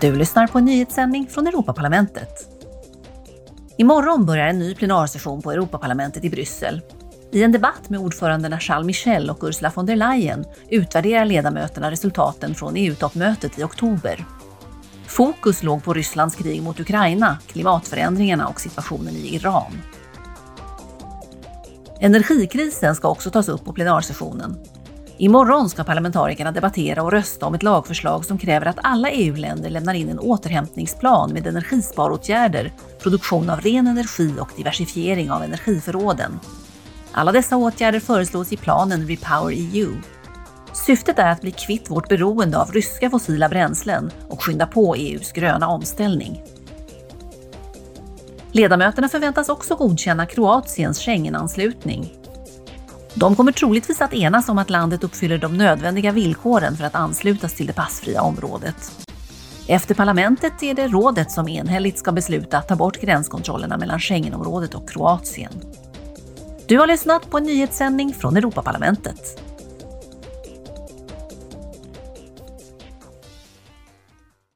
Du lyssnar på en nyhetssändning från Europaparlamentet. Imorgon börjar en ny plenarsession på Europaparlamentet i Bryssel. I en debatt med ordförandena Charles Michel och Ursula von der Leyen utvärderar ledamöterna resultaten från EU-toppmötet i oktober. Fokus låg på Rysslands krig mot Ukraina, klimatförändringarna och situationen i Iran. Energikrisen ska också tas upp på plenarsessionen. Imorgon ska parlamentarikerna debattera och rösta om ett lagförslag som kräver att alla EU-länder lämnar in en återhämtningsplan med energisparåtgärder, produktion av ren energi och diversifiering av energiförråden. Alla dessa åtgärder föreslås i planen Repower EU. Syftet är att bli kvitt vårt beroende av ryska fossila bränslen och skynda på EUs gröna omställning. Ledamöterna förväntas också godkänna Kroatiens Schengenanslutning. De kommer troligtvis att enas om att landet uppfyller de nödvändiga villkoren för att anslutas till det passfria området. Efter parlamentet är det rådet som enhälligt ska besluta att ta bort gränskontrollerna mellan Schengenområdet och Kroatien. Du har lyssnat på en nyhetssändning från Europaparlamentet.